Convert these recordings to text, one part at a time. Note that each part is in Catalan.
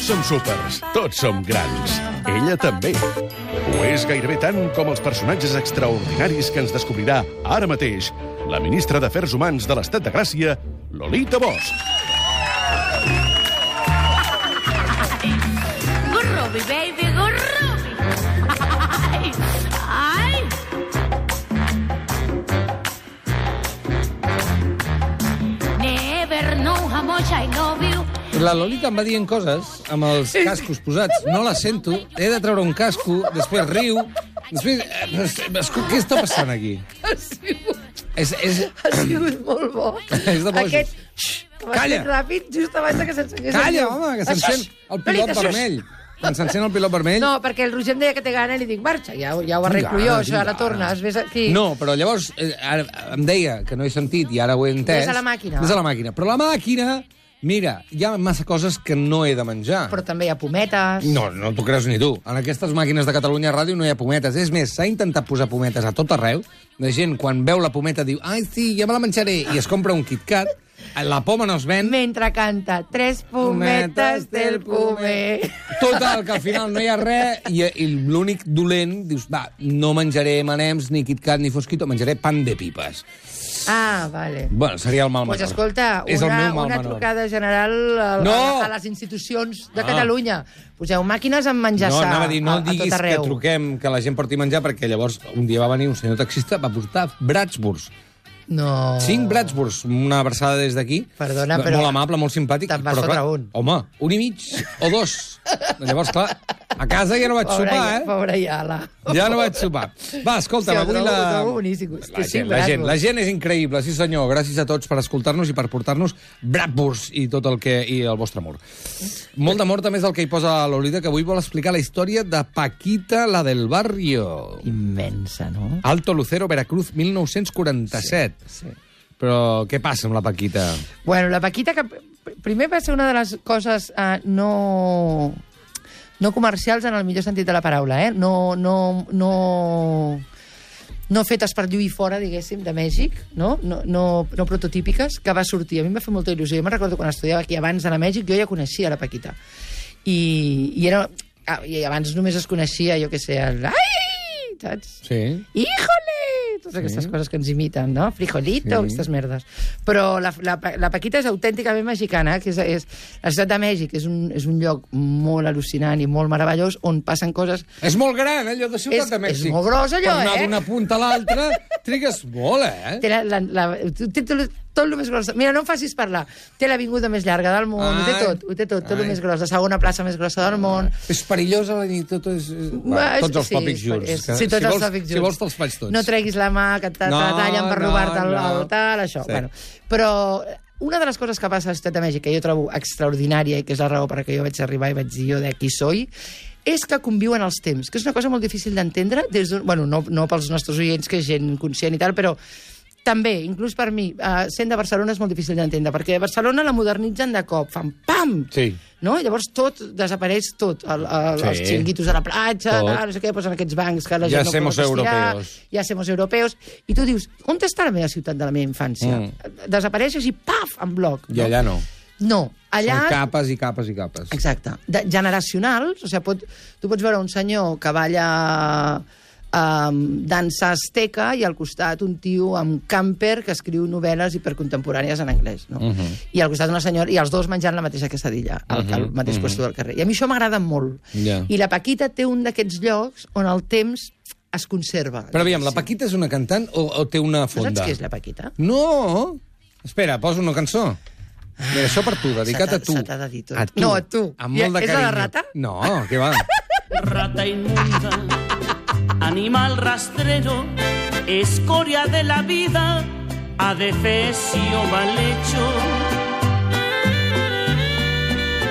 Tots som súpers, tots som grans. Ella també. Ho és gairebé tant com els personatges extraordinaris que ens descobrirà ara mateix la ministra d'Afers Humans de l'Estat de Gràcia, Lolita Bosch. Gurrubi, baby, gurrubi. Ay, ay. Never know how much I love you. La Lolita em va dient coses amb els cascos posats. No la sento, he de treure un casco, després riu, després... eh, escolta, Què està passant aquí? Ha sigut, És, és, ha sigut molt bo. És de bojos. Aquest... Xxt, Calla. ràpid just abans que s'encengués Calla, home, que s'encén el pilot vermell. Quan s'encén el pilot vermell... No, perquè el Roger em deia que té gana i li dic, marxa, ja, ja ho arreglo jo, això, ara tornes, vés aquí. No, però llavors eh, ara, em deia que no he sentit i ara ho he entès. Ves a la màquina. Ves a la màquina. Però la màquina, mira, hi ha massa coses que no he de menjar. Però també hi ha pometes. No, no t'ho creus ni tu. En aquestes màquines de Catalunya Ràdio no hi ha pometes. És més, s'ha intentat posar pometes a tot arreu. La gent, quan veu la pometa, diu ai, sí, ja me la menjaré, i es compra un KitKat. La poma no es ven. Mentre canta tres pometes del pomer. Total, que al final no hi ha res i, i l'únic dolent, dius, va, no menjaré manems, ni KitKat, ni fosquito, menjaré pan de pipes. Ah, vale. Bueno, seria el mal Pues menor. escolta, És el una, meu mal una menor. trucada general a, No! a, a les institucions de Ah. Catalunya. Poseu màquines amb menjar No, anava a dir, no a, a diguis tot que arreu. truquem, que la gent porti menjar, perquè llavors un dia va venir un senyor taxista, va portar Bratsburgs. No. Cinc Bratsburgs, una abraçada des d'aquí. Perdona, però- Molt amable, molt simpàtic. Te'n vas però, clar, un. Home, un i mig o dos. Llavors, clar, a casa ja no vaig Pobra, sopar, eh? Pobra Iala. Ja no vaig sopar. Va, escolta, Sí, avui trobo- la... trobo boníssim. La gent, la, gent, la gent és increïble, sí senyor. Gràcies a tots per escoltar-nos i per portar-nos Bratwurst i tot el que i el vostre amor. Molt d'amor també és el que hi posa la Lolita, que avui vol explicar la història de Paquita, la del barrio. Immensa, no? Alto Lucero, Veracruz, 1947. Sí. Però què passa amb la Paquita? Bueno, la Paquita, que pr- primer va ser una de les coses eh, no, no comercials en el millor sentit de la paraula, eh? No, no, no, no fetes per lluir fora, diguéssim, de Mèxic, no? No, no, no prototípiques, que va sortir. A mi em va fer molta il·lusió. Jo me'n recordo quan estudiava aquí abans d'anar a Mèxic, jo ja coneixia la Paquita. I, i, era, ah, i abans només es coneixia, jo què sé, el... Ai! Saps? Sí. ¡Híjole! Totes aquestes coses que ens imiten, no? Frijolito, Sí. aquestes merdes. Però la, la, la Paquita és autènticament mexicana, que és, és la ciutat de Mèxic és un, és un lloc molt al·lucinant i molt meravellós on passen coses... És molt gran, eh, allò de Ciutat És- de Mèxic. és molt gros, allò, per anar eh? d'una punta a l'altra, trigues molt, eh? Té, la, la, la, tot, el més gros. Mira, no em facis parlar. Té l'avinguda més llarga del món, ho té tot, ho té tot, tot el Ai. més gros. La segona plaça més grossa del món. És perillosa la nit, tot és... Va, Va, és- tots els sí, tòpics junts. és- que sí, tots si els vols, tòpics Si junts. vols te'ls faig tots. No treguis la mà, que te, No, te tallen per no, robar-te el, no. el tal, això. Sí. Bueno, però una de les coses que passa a la Ciutat de Mèxic, que jo trobo extraordinària i que és la raó per la que jo vaig arribar i vaig dir jo de qui soy, és que conviuen els temps, que és una cosa molt difícil d'entendre, des. Bueno, no, no pels nostres oients, que és gent conscient i tal, però també, inclús per mi, eh, sent de Barcelona és molt difícil d'entendre, perquè a Barcelona la modernitzen de cop, fan pam! Sí. No? I llavors tot desapareix, tot. El, el, Sí. Els xiringuitos a la platja, tal, no sé què, posen aquests bancs que la Ja gent no pot estirar. Ja somos europeos. I tu dius, on està la meva ciutat de la meva infància? Mm. Desapareixes i paf, en bloc. I allà no. No, allà... Són capes i capes i capes. Exacte. De, generacionals, o sigui, pot, tu pots veure un senyor que balla um, dansa azteca i al costat un tio amb camper que escriu novel·les hipercontemporànies en anglès. No? Mhm. I al costat una senyora, i els dos menjant la mateixa quesadilla, al, Mhm, al mateix mhm. puesto del carrer. I a mi això m'agrada molt. Ja. I la Paquita té un d'aquests llocs on el temps es conserva. Però aviam, la. Paquita és una cantant o, o té una No fonda? saps què és la Paquita? No! Espera, posa una cançó. Mira, això per tu, dedicat Se a tu. se t'ha de dir tot. A tu. No, a tu. Amb molt de és la de rata? No, què va? Rata inmunda, animal rastrero, escoria de la vida, adefesio mal hecho.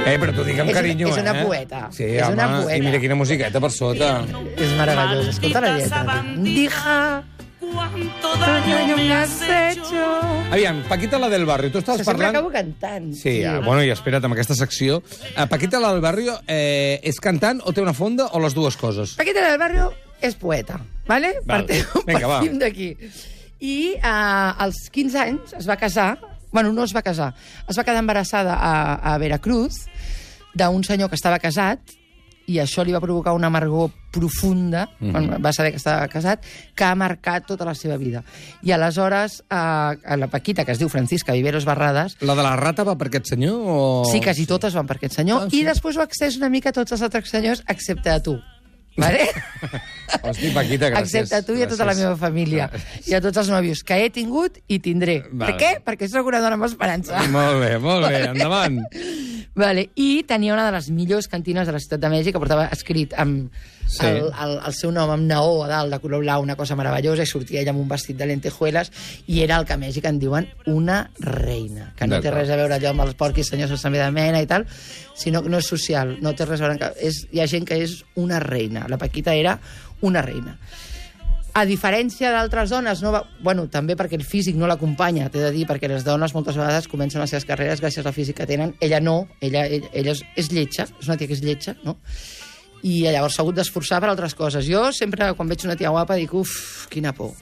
Eh, però t'ho dic amb És una- carinyo, és una eh? poeta. Sí, És home, una poeta. i mira quina musiqueta per sota. És meravellós. Escolta la lletra. Dija... Cuánto daño me has hecho. Aviam, Paquita la del barrio, tu Que sempre parlant... acabo cantant. Sí, ah, bueno, i espera't, amb aquesta secció. Uh, Paquita la del barrio eh, és cantant o té una fonda o les dues coses? Paquita del Barrio és poeta, ¿vale? Val. Partim, Vinga, partim d'aquí. I uh, als 15 anys es va casar, bueno, no es va casar, es va quedar embarassada a, a Veracruz d'un senyor que estava casat i això li va provocar una amargor profunda, mm. -hmm. va saber que estava casat, que ha marcat tota la seva vida. I aleshores, eh, a la Paquita, que es diu Francisca Viveros Barrades, La de la rata va per aquest senyor o... sí, quasi totes van per aquest senyor, Ah, sí. i després ho accés una mica a tots els altres senyors, excepte a tu. Vale? Hosti, Paquita, gràcies. Excepte a tu i a tota la meva família. I a tots els nòvios que he tingut i tindré. Vale. Per què? Perquè sóc una dona amb esperança. Molt bé, molt bé, endavant. Vale. I tenia una de les millors cantines de la ciutat de Mèxic, que portava escrit amb Sí. el, el, el seu nom amb naó a dalt, de color blau, una cosa meravellosa, i sortia ella amb un vestit de lentejueles, i era el que a Mèxic en diuen una reina, que no té res a veure allò amb els porquis senyors sense de mena i tal, sinó que no és social, no té res a veure És, hi ha gent que és una reina. La Paquita era una reina. A diferència d'altres dones, no va... bueno, també perquè el físic no l'acompanya, t'he de dir, perquè les dones moltes vegades comencen les seves carreres gràcies al físic que tenen. Ella no, ella, ella, ella és, és lletja, és una tia que és lletja, no? I llavors s'ha hagut d'esforçar per altres coses. Jo sempre, quan veig una tia guapa, dic, uf, quina por.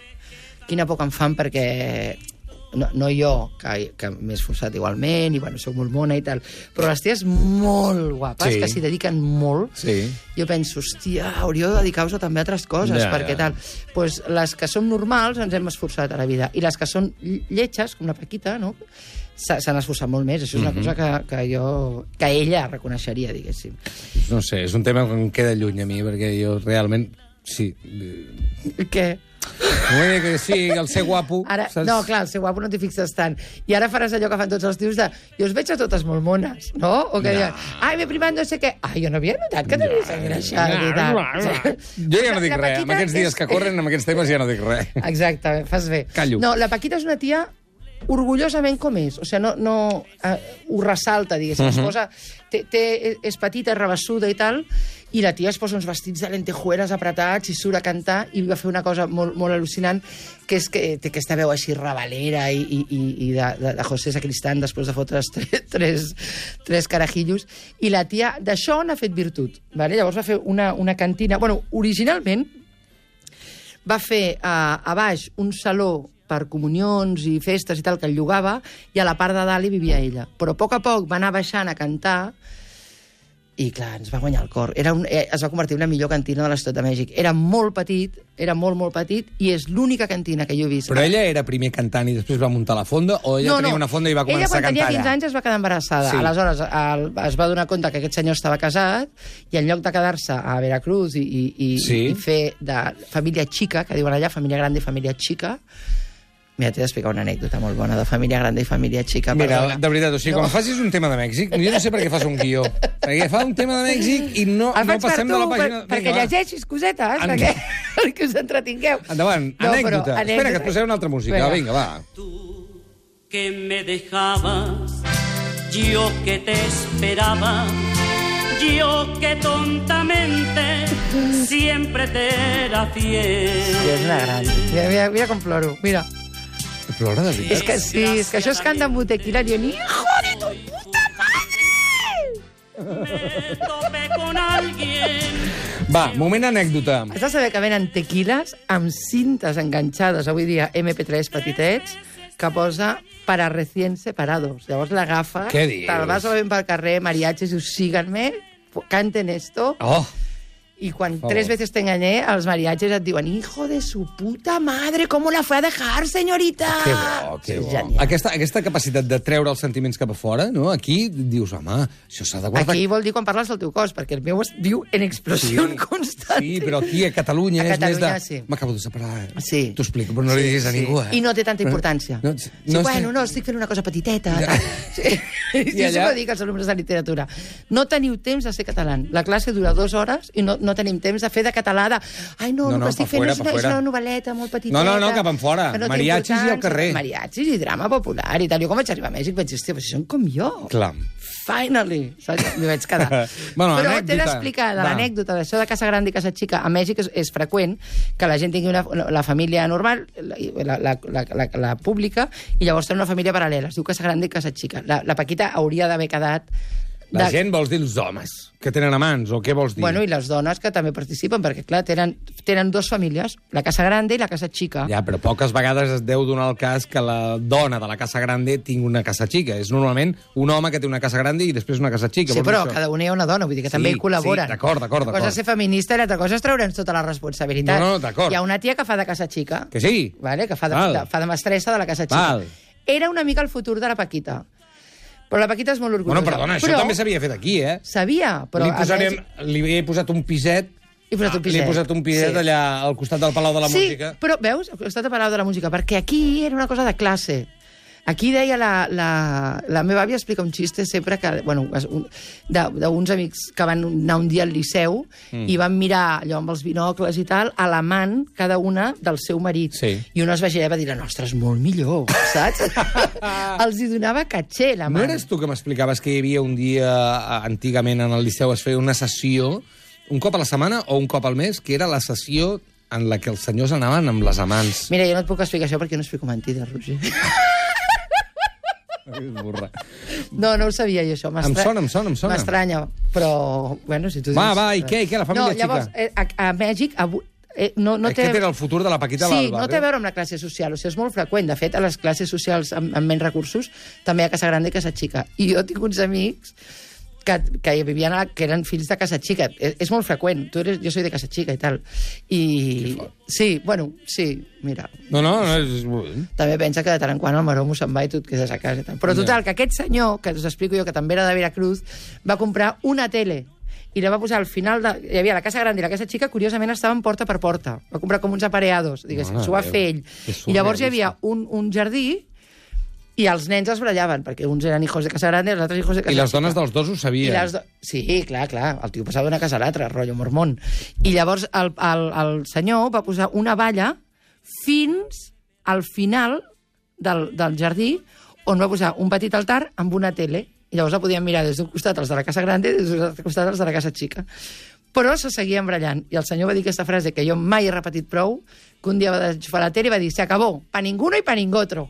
Quina por que em fan perquè no, no jo, que, que m'he esforçat igualment, i bueno, sóc molt mona i tal, però les ties molt guapes, Sí. que s'hi dediquen molt, Sí. jo penso, hòstia, hauríeu de dedicar-vos també a altres coses, Ja, perquè ja. tal. Pues les que som normals ens hem esforçat a la vida, i les que són lletges, com la Paquita, no? s'ha- s'han esforçat molt més. Això és una Mhm. cosa que, que jo... que ella reconeixeria, diguéssim. No sé, és un tema que em queda lluny a mi, perquè jo realment... Sí. Què? Dir que sí, el ser guapo... Ara, saps? no, clar, el seu guapo no t'hi fixes tant. I ara faràs allò que fan tots els tios de... Jo us veig a totes molt mones, no? O que No. diuen, ai, m'he primat no sé què. Ai, jo no havia notat que tenies engreixat i tal. Jo ja no dic res. Amb aquests dies que corren, amb aquests temes ja no dic res. Exacte, fas bé. Callo. No, la Paquita és una tia orgullosament com és. O sigui, no, no eh, ho ressalta, diguéssim. Uh -huh. es posa, té, té, és petita, és rebessuda i tal, i la tia es posa uns vestits de lentejueles apretats i surt a cantar i va fer una cosa molt, molt al·lucinant, que és que té aquesta veu així rabalera i, i, i, i de, de, de José Sacristán després de fotre's tres, tres, tres carajillos. I la tia d'això n'ha fet virtut. Vale? Llavors va fer una, una cantina... Bueno, originalment va fer a, a baix un saló per comunions i festes i tal, que el llogava, i a la part de dalt hi vivia ella. Però a poc a poc va anar baixant a cantar i, clar, ens va guanyar el cor. Era un, eh, es va convertir en la millor cantina de la ciutat de Mèxic. Era molt petit, era molt, molt petit, i és l'única cantina que jo he vist. Però ella era primer cantant i després va muntar la fonda, o ella tenia una fonda i va ella, començar quan a cantar tenia 15 allà? anys, es va quedar embarassada. Sí. Aleshores, el, es va donar compte que aquest senyor estava casat i en lloc de quedar-se a Veracruz i, i, i, Sí. i fer de família xica, que diuen allà, família grande i família xica, Mira, t'he d'explicar una anècdota molt bona de família grande i família xica. Mira, perdona. de veritat, o sigui, No. quan facis un tema de Mèxic, jo no sé per què fas un guió. Perquè fa un tema de Mèxic i no, El no passem tu, de la pàgina... per, perquè va. llegeixis cosetes, En- perquè, perquè us entretingueu. Endavant, No, però anècdota. Espera, que et posaré una altra música. Vinga. Vinga, va. que me dejabas, yo que te esperaba, yo que tontamente siempre te era Sí, fiel. és una gran. Mira, mira, mira com ploro, mira. Plora de veritat. És que sí, és que això es canta amb un tequila i un hijo de tu puta madre! Me topé con alguien Va, moment anècdota. Has de saber que venen tequiles amb cintes enganxades, avui dia MP3 petitets, que posa para recién separados. Llavors dius? te'l vas veient pel carrer, mariachis, i dius, síganme, canten esto, Oh, y cuando favor. tres veces te engañé, els mariachis et diuen, hijo de su puta madre, ¿cómo la fue a dejar, señorita? que bo, que bo. genial. Aquesta, aquesta capacitat de treure els sentiments cap a fora, no? Aquí dius, home, això s'ha de guardar... Aquí vol dir quan parles del teu cos, perquè el meu es viu en explosió Sí, constant. Sí, però aquí a Catalunya A és més Catalunya, de... sí. M'acabo de separar. Sí. T'ho explico, però no li diguis a ningú, eh? I no té tanta importància. No, No, sí, sí, no bueno, no, estic fent una cosa petiteta. Ja. Sí. I I això allà? ho dic als alumnes de literatura. No teniu temps de ser català. La classe dura dues hores i no, no tenim temps de fer de català de... Ai, no, No, el no, que estic fent fora, és una, és una novel·leta molt petiteta. No, no, no, cap enfora. té Mariachis i al carrer. Mariachis i drama popular i tal. Jo quan vaig arribar a Mèxic vaig dir, hòstia, però si són com jo. Clar. Finally! Saps? M'hi vaig quedar. Bueno, Però anècdota. t'he d'explicar l'anècdota d'això de casa gran i casa xica. A Mèxic és, és freqüent que la gent tingui una, la família normal, la, la, la, la, la pública, i llavors tenen una família paral·lela. Es diu casa gran i casa xica. La, la Paquita hauria d'haver quedat La De- gent vols dir els homes, que tenen amants, o què vols dir? Bueno, i les dones que també participen, perquè, clar, tenen, tenen dues famílies, la Casa Grande i la Casa Chica. Ja, però poques vegades es deu donar el cas que la dona de la casa grande tingui una casa xica. És normalment un home que té una casa grande i després una casa xica. Sí, però això? cada una hi ha una dona, vull dir que Sí, també hi col·laboren. sí, d'acord, d'acord, Una cosa és ser feminista i l'altra cosa és treure'ns tota la responsabilitat. No, no, d'acord. Hi ha una tia que fa de casa xica, Que sí? vale? que fa de, Val. de, fa de mestressa de la casa xica. Val. Era una mica el futur de la Paquita. Però la Paquita és molt orgullosa. Bueno, perdona, això però... també s'havia fet aquí, eh? Sabia, però... li, posarem, més- li he posat un piset... Li he posat un Li piset. he posat un piset Sí. allà al costat del Palau de la sí, Música. però veus, al costat de Palau de la Música, perquè aquí era una cosa de classe. Aquí deia la, la, la meva àvia explica un xiste sempre que, bueno, d'uns amics que van anar un dia al Liceu mm. i van mirar allò amb els binocles i tal, a l'amant, cada una del seu marit. Sí. I una es va girar i va dir, la nostra és molt millor, saps? Els hi donava caché, No l'amant. eres tu que m'explicaves que hi havia un dia, antigament, en el Liceu, es feia una sessió, un cop a la setmana o un cop al mes, que era la sessió en la que els senyors anaven amb les amants. Mira, jo no et puc explicar això perquè no explico mentides, Roger. No, no ho sabia jo, això. Em sona, em sona, em sona. M'estranya, però, bueno, si tu Va, dius... va, i què, i què, la família no, llavors, xica? eh, a, a Mèxic, avui, eh, no, no té... Aquest era el futur de la Paquita Sí, no té a veure amb la classe social, o sigui, és molt freqüent. De fet, a les classes socials amb, amb menys recursos també hi ha Casa Grande i Casa Xica. I jo tinc uns amics que, que vivien a, que eren fills de Casa Xica. És, és molt freqüent. Tu eres, jo soy de Casa Xica i tal. I... Sí, bueno, sí, mira. No, no, no és... També pensa que de tant en quant el maromo se'n va i tu et quedes a casa. i Tal. Però total, que aquest senyor, que us explico jo, que també era de Veracruz, va comprar una tele i la va posar al final de... Hi havia la casa gran i la casa xica, curiosament estaven porta per porta. Va comprar com uns apareados, diguéssim, s'ho va fer ell. I llavors hi havia un, un jardí i els nens es barallaven, perquè uns eren hijos de casa grande i els altres hijos de casa I les dones dels dos ho I sabien. les do... Sí, clar, clar. El tio passava d'una casa a l'altra, rotllo mormón. I llavors el, el, el senyor va posar una valla fins al final del, del jardí on va posar un petit altar amb una tele. I llavors la podien mirar des d'un costat els de la casa grande i des d'un altre costat els de la casa xica. Però se seguien brallant. I el senyor va dir aquesta frase que jo mai he repetit prou, que un dia va enxufar la tele i va dir se acabó, pa ninguno i pa ningotro.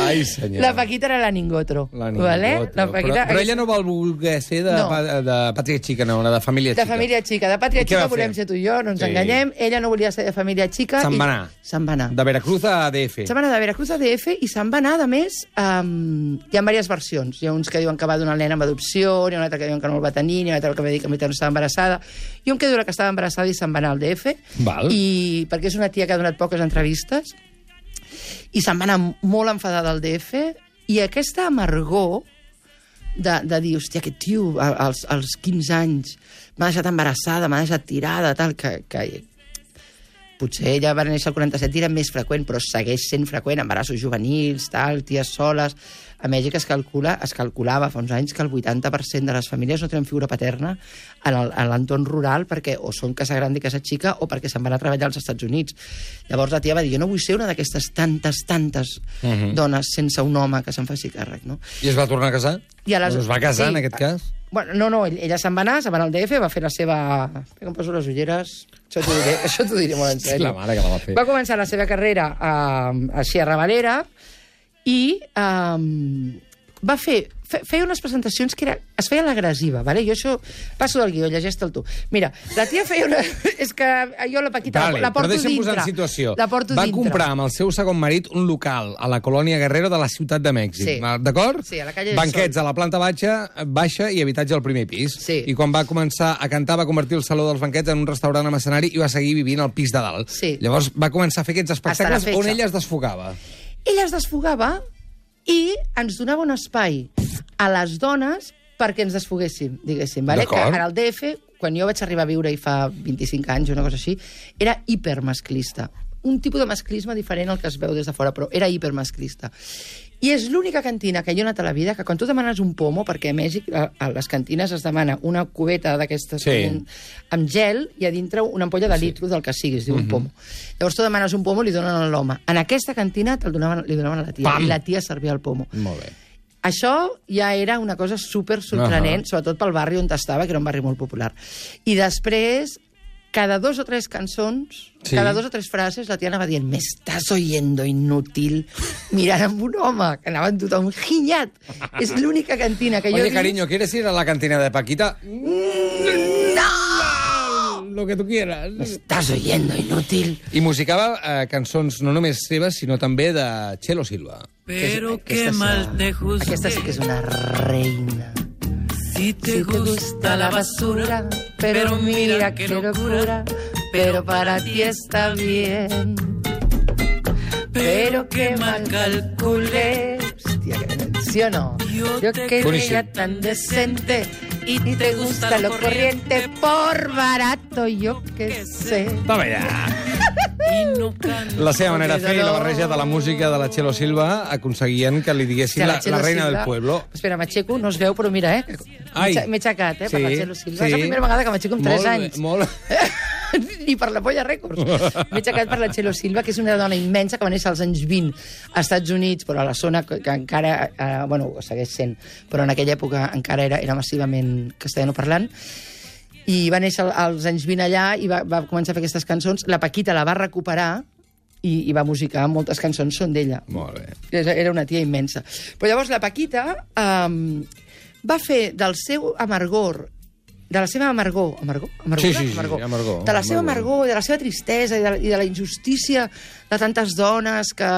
Ai, senyor. La Paquita era la ningotro. La Vale? Ningotro. La Paquita... però, però ella no vol voler ser de, No. pa- de pàtria xica, no, la de família De xica. família xica. De pàtria I xica volem ser tu i jo, no ens Sí. enganyem. Ella no volia ser de família xica. Se'n i- va anar. Se'n va anar. De Veracruz a DF. Se'n va anar de Veracruz a DF i se'n va anar, a més, um, hi ha diverses versions. Hi ha uns que diuen que va donar el nen amb adopció, hi ha un altre que diuen que no el va tenir, hi ha un altre que va dir que no estava embarassada. I un que diu que estava embarassada i se'n va anar al DF. Val. I perquè és una tia que ha donat poques entrevistes i se'n va anar molt enfadada al DF i aquesta amargor de, de dir, hòstia, aquest tio als, als 15 anys m'ha deixat embarassada, m'ha deixat tirada, tal, que, que potser ella va néixer al 47 i era més freqüent, però segueix sent freqüent, embarassos juvenils, tal, ties soles... A Mèxic es, calcula, es calculava fa uns anys que el 80% de les famílies no tenen figura paterna en l'entorn rural perquè o són casa gran i casa xica o perquè se'n van a treballar als Estats Units. Llavors la tia va dir, jo no vull ser una d'aquestes tantes, tantes Mhm. dones sense un home que se'n faci càrrec, no? I es va tornar a casar? I a les- Bueno, es va casar, sí. en aquest cas? Bueno, no, no, ella se'n va anar, se'n va anar al DF, va fer la seva... Que em poso les ulleres... Això t'ho diré, això diré molt en sèrio. La mare que la va fer. Va començar la seva carrera a, a Sierra Valera i um, va fer fe, feia unes presentacions que era, es feia l'agressiva, vale? jo això passo del guió, llegeix-te'l tu. Mira, la tia feia una... És que jo la Paquita Vale, la, la porto dintre. posar en situació. La porto va dintre. comprar amb el seu segon marit un local a la colònia Guerrero de la ciutat de Mèxic. Sí. D'acord? Sí, a la calle Banquets Sol. a la planta baixa, baixa i habitatge al primer pis. Sí. I quan va començar a cantar va convertir el saló dels banquets en un restaurant amb escenari i va seguir vivint al pis de dalt. Sí. Llavors va començar a fer aquests espectacles on ella es desfogava. Ella es desfogava i ens donava un espai a les dones perquè ens desfoguéssim, diguéssim. Vale? Que en el DF, quan jo vaig arribar a viure-hi fa 25 anys o una cosa així, era hipermasclista. Un tipus de masclisme diferent al que es veu des de fora, però era hipermasclista. I és l'única cantina que jo he anat a la vida que quan tu demanes un pomo, perquè a Mèxic a, a les cantines es demana una cubeta d'aquestes Sí. amb, amb gel i a dintre una ampolla de litro del que sigui, es diu un Mhm. pomo. Llavors tu demanes un pomo i li donen a l'home. En aquesta cantina te'l donaven, li donaven a la tia Pam! i la tia servia el pomo. Molt bé. Això ja era una cosa super sorprenent, Ahà. sobretot pel barri on estava, que era un barri molt popular. I després cada dos o tres cançons, Sí. cada dos o tres frases, la tia anava dient «Me estàs oyendo, inútil», mirant amb un home, que anava amb tothom ginyat. És l'única cantina que jo... Oye, cariño, ¿quieres ir a la cantina de Paquita? ¡No! Lo que tú quieras. Me estàs oyendo, inútil. I musicava eh, cançons no només seves, sinó també de Chelo Silva. Pero Aquesta qué és mal te juzgué. Aquesta sí que és una reina. Si te gusta la basura, pero mira qué locura, pero para ti está bien. Pero qué mal calculé. Que- ¿sí o no? Yo Yo te que era tan decente y te gusta lo corriente por barato, yo que sé. Toma ja. y no canto. La seva manera de fer i la barreja de la música de la Chelo Silva aconseguien que li diguessin la, la reina Silva- del pueblo. Espera, m'aixeco, no es veu, però mira, eh? M'he aixecat, eh, per Sí, la Txelo Silva. És sí. la primera vegada que m'aixeco amb 3 Molt bé, anys. Molt... ni per la Polla Records. M'he aixecat per la Txelo Silva, que és una dona immensa que va néixer als anys 20 als Estats Units, però a la zona que, que encara, eh, bueno, ho segueix sent, però en aquella època encara era, era massivament castellanoparlant, i va néixer al- als anys 20 allà i va, va començar a fer aquestes cançons. La Paquita la va recuperar i, i va musicar moltes cançons són d'ella. Molt bé. Era era una tia immensa. Però llavors la Paquita um, va fer del seu amargor de la seva amargor, amargor? amargura? Sí, sí, sí, amargor, De la seva amargor. amargor, de la seva tristesa i de, i de la injustícia de tantes dones que,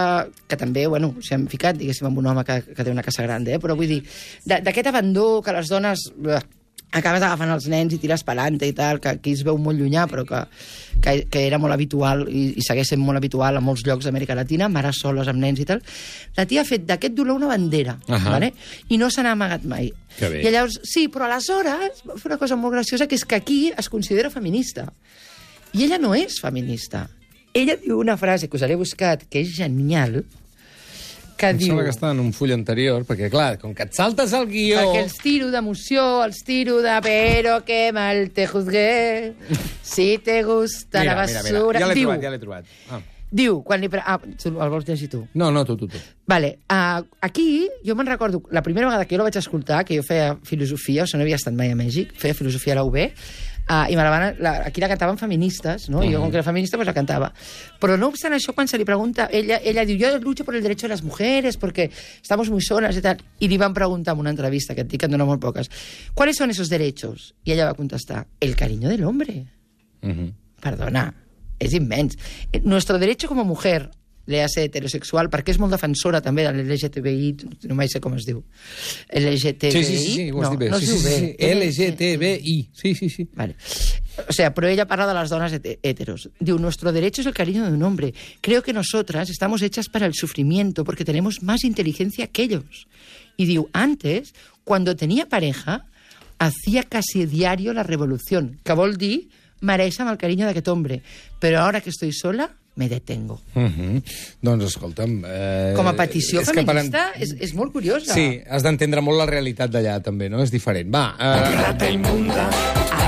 que també, bueno, s'hi han ficat, diguéssim, amb un home que, que té una casa gran, eh? però vull dir, d'aquest abandó que les dones acabes agafant els nens i tires pelante i tal, que aquí es veu molt llunyà, però que, que, que era molt habitual i, i segueix sent molt habitual a molts llocs d'Amèrica Latina, mares soles amb nens i tal. La tia ha fet d'aquest dolor una bandera, Ahà. vale? i no se n'ha amagat mai. I llavors, sí, però aleshores va fer una cosa molt graciosa, que és que aquí es considera feminista. I ella no és feminista. Ella diu una frase que us l'he buscat, que és genial, que Em diu... sembla que està en un full anterior, perquè, clar, com que et saltes el guió... Perquè els tiro d'emoció, els tiro de però que mal te juzgué, si te gusta la basura... Ja l'he diu, trobat, ja l'he trobat. Ah. diu, quan li... Pre... Ah, el vols llegir tu? No, no, tu, tu, tu. Vale, uh, aquí jo me'n recordo, la primera vegada que jo la vaig escoltar, que jo feia filosofia, o sigui, no havia estat mai a Mèxic, feia filosofia a la UB, uh, i me la van, la, aquí la cantaven feministes, no? I jo, com que era feminista, pues la cantava. Però no obstant això, quan se li pregunta, ella, ella diu, yo lucho por el derecho de las mujeres porque estamos muy solas y tal. I li van preguntar en una entrevista, que et dic que en dona molt poques, ¿cuáles son esos derechos? I ella va contestar, el cariño del hombre. Mhm. Perdona, és immens. Eh, Nuestro derecho como mujer, le ser heterosexual, perquè és molt defensora també de l'LGTBI, no mai sé com es diu. LGTBI? Sí, sí, sí, sí, ho has no, dit bé. No sí, sí, sí, sí. LGTBI. Sí, sí, sí. Vale. O sea, pero ella parla de las donas het- heteros. Diu, nuestro derecho es el cariño de un hombre. Creo que nosotras estamos hechas para el sufrimiento porque tenemos más inteligencia que ellos. Y diu, antes, cuando tenía pareja, hacía casi diario la revolución, que vol dir mereixen el carinyo d'aquest hombre. Però ara que estoy sola, me detengo. Uh -huh. Doncs, escolta'm... Eh, Com a petició és que per feminista, és, és molt curiosa. Sí, has d'entendre molt la realitat d'allà, també, no? És diferent. Va, eh, Rata inmunda,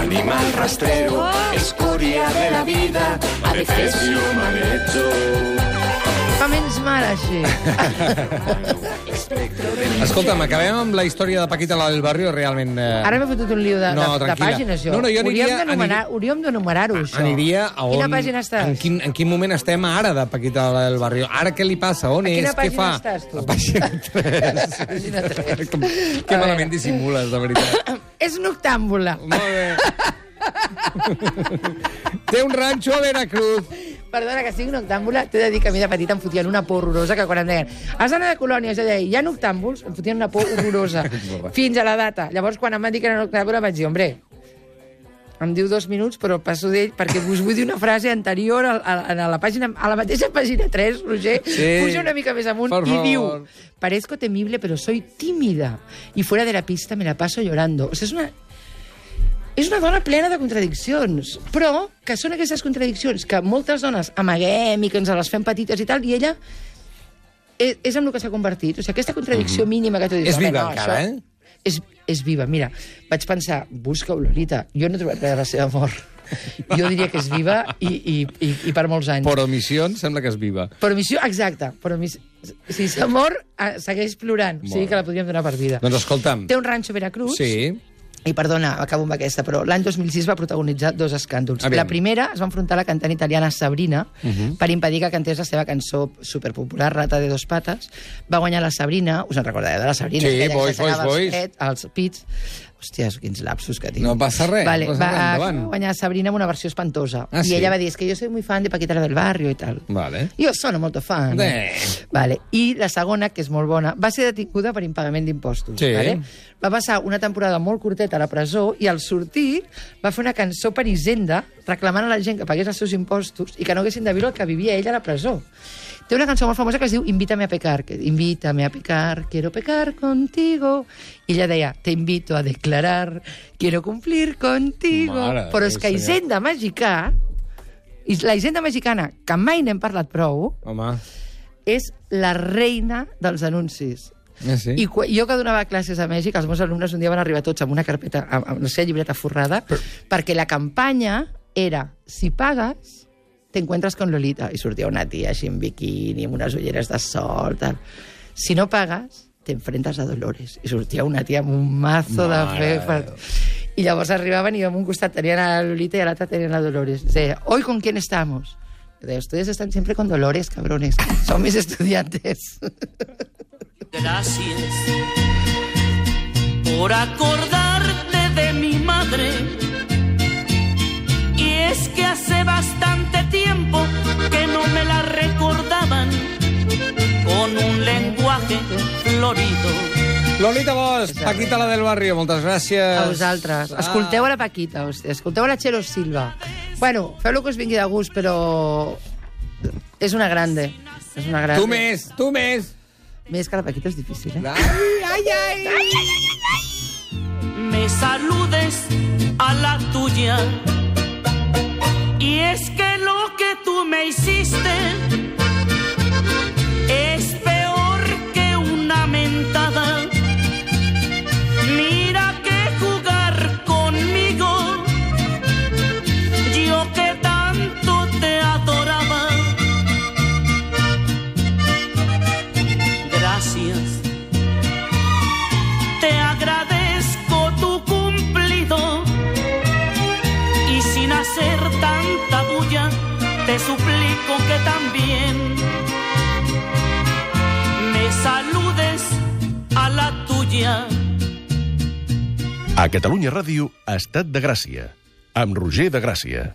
animal rastrero, escoria de la vida, adefesio mal hecho. Fa menys mal, així. escolta'm, acabem amb la història de Paquita la del barrio, realment... Eh, Ara m'he fotut un lío de, No, de, de pàgines, jo. No, no, jo aniria- Hauríem d'enumerar-ho, això. Aniria a on... Quina pàgina estàs? En quin, en quin moment estem ara de Paquita la del barrio? Ara què li passa? On A és? quina Què pàgina fa? estàs, tu? A pàgina 3. Pàgina tres. Com, que A malament dissimules, de veritat. És noctàmbula. Molt bé. Té un ranxo a Veracruz. Perdona, que sigui noctàmbula, t'he de dir que a mi de petita em fotien una por horrorosa que quan em deien has d'anar de colònies, jo deia, hi ha noctàmbuls? Em fotien una por horrorosa. fins a la data. Llavors, quan em van dir que era noctàmbula, vaig dir, hombre, em diu dos minuts, però passo d'ell perquè us vull dir una frase anterior a, a, a, la pàgina, a la mateixa pàgina 3, Roger, Sí. puja una mica més amunt Por i favor. diu parezco temible, pero soy tímida y fuera de la pista me la paso llorando. O sigui, és una, és una dona plena de contradiccions, però que són aquestes contradiccions que moltes dones amaguem i que ens les fem petites i tal, i ella és, és amb el que s'ha convertit. O sigui, aquesta contradicció mínima que tu dius... És "Home, viva no, encara, això eh? És, és viva. Mira, vaig pensar, busca-ho, Lolita. Jo no he trobat res de la seva mort. Jo diria que és viva i, i, i, i per molts anys. Per omissió, em sembla que és viva. Per omissió, exacte. Per omissió. Si s'ha mort, eh, segueix plorant. O sigui Molt que la podríem donar per vida. Doncs escolta'm, Té un ranxo a Veracruz. sí, i perdona, acabo amb aquesta, però l'any 2006 va protagonitzar dos escàndols. Aviam. La primera es va enfrontar a la cantant italiana Sabrina uh -huh. per impedir que cantés la seva cançó superpopular, Rata de dos pates. Va guanyar la Sabrina, us en recordeu de la Sabrina? Sí, boys, boys, els boys. pet- Els pits. Hòsties, quins lapsos que tinc. No passa res, Vale, passa res, va endavant. guanyar Sabrina amb una versió espantosa. Ah, I sí? ella va dir, es que yo soy muy fan de Paquita la del barrio i tal. Vale. Jo sono molto fan. Bé. Vale. I la segona, que és molt bona, va ser detinguda per impagament d'impostos. Sí. Vale? Va passar una temporada molt curteta a la presó i al sortir va fer una cançó per Hisenda reclamant a la gent que pagués els seus impostos i que no haguessin de viure el que vivia ella a la presó. Té una cançó molt famosa que es diu Invítame a pecar, que Invítame a pecar, quiero pecar contigo. I ella deia, te invito a declarar, quiero cumplir contigo. Mare Però és que senyor. Hisenda Mexicà, i la Hisenda Mexicana, que mai n'hem parlat prou, Home, és la reina dels anuncis. eh, sí? I jo que donava classes a Mèxic, els meus alumnes un dia van arribar tots amb una carpeta, amb, amb la seva llibreta forrada, Però... perquè la campanya era, si pagues, te encuentras con Lolita. I sortia una en biquini, amb unes ulleres de sol, tal. Si no pagues, te enfrentas a Dolores. I sortia una tia amb un mazo Mare de fe. Per... I llavors arribaven i en un costat tenien a la Lolita i a l'altre tenien la Dolores. Deia, ¿hoy con quién estamos? Y deia, ustedes están siempre con Dolores, cabrones. Son mis estudiantes. Gracias por acordarte de mi madre. Y es que hace bastante que no me la recordaban con un lenguaje florido. Lolita Bosch, Paquita la del barrio, moltes gràcies. A vosaltres. Escolteu a la Paquita, hosti. escolteu a la Txelo Silva. Bueno, feu el que us vingui de gust, però és una grande. És una grande. Tu més, tu més. Més que la Paquita és difícil, eh? Ai, ai, ai. me saludes a la tuya. Y es que lo me hiciste Catalunya Ràdio, Estat de Gràcia, amb Roger de Gràcia.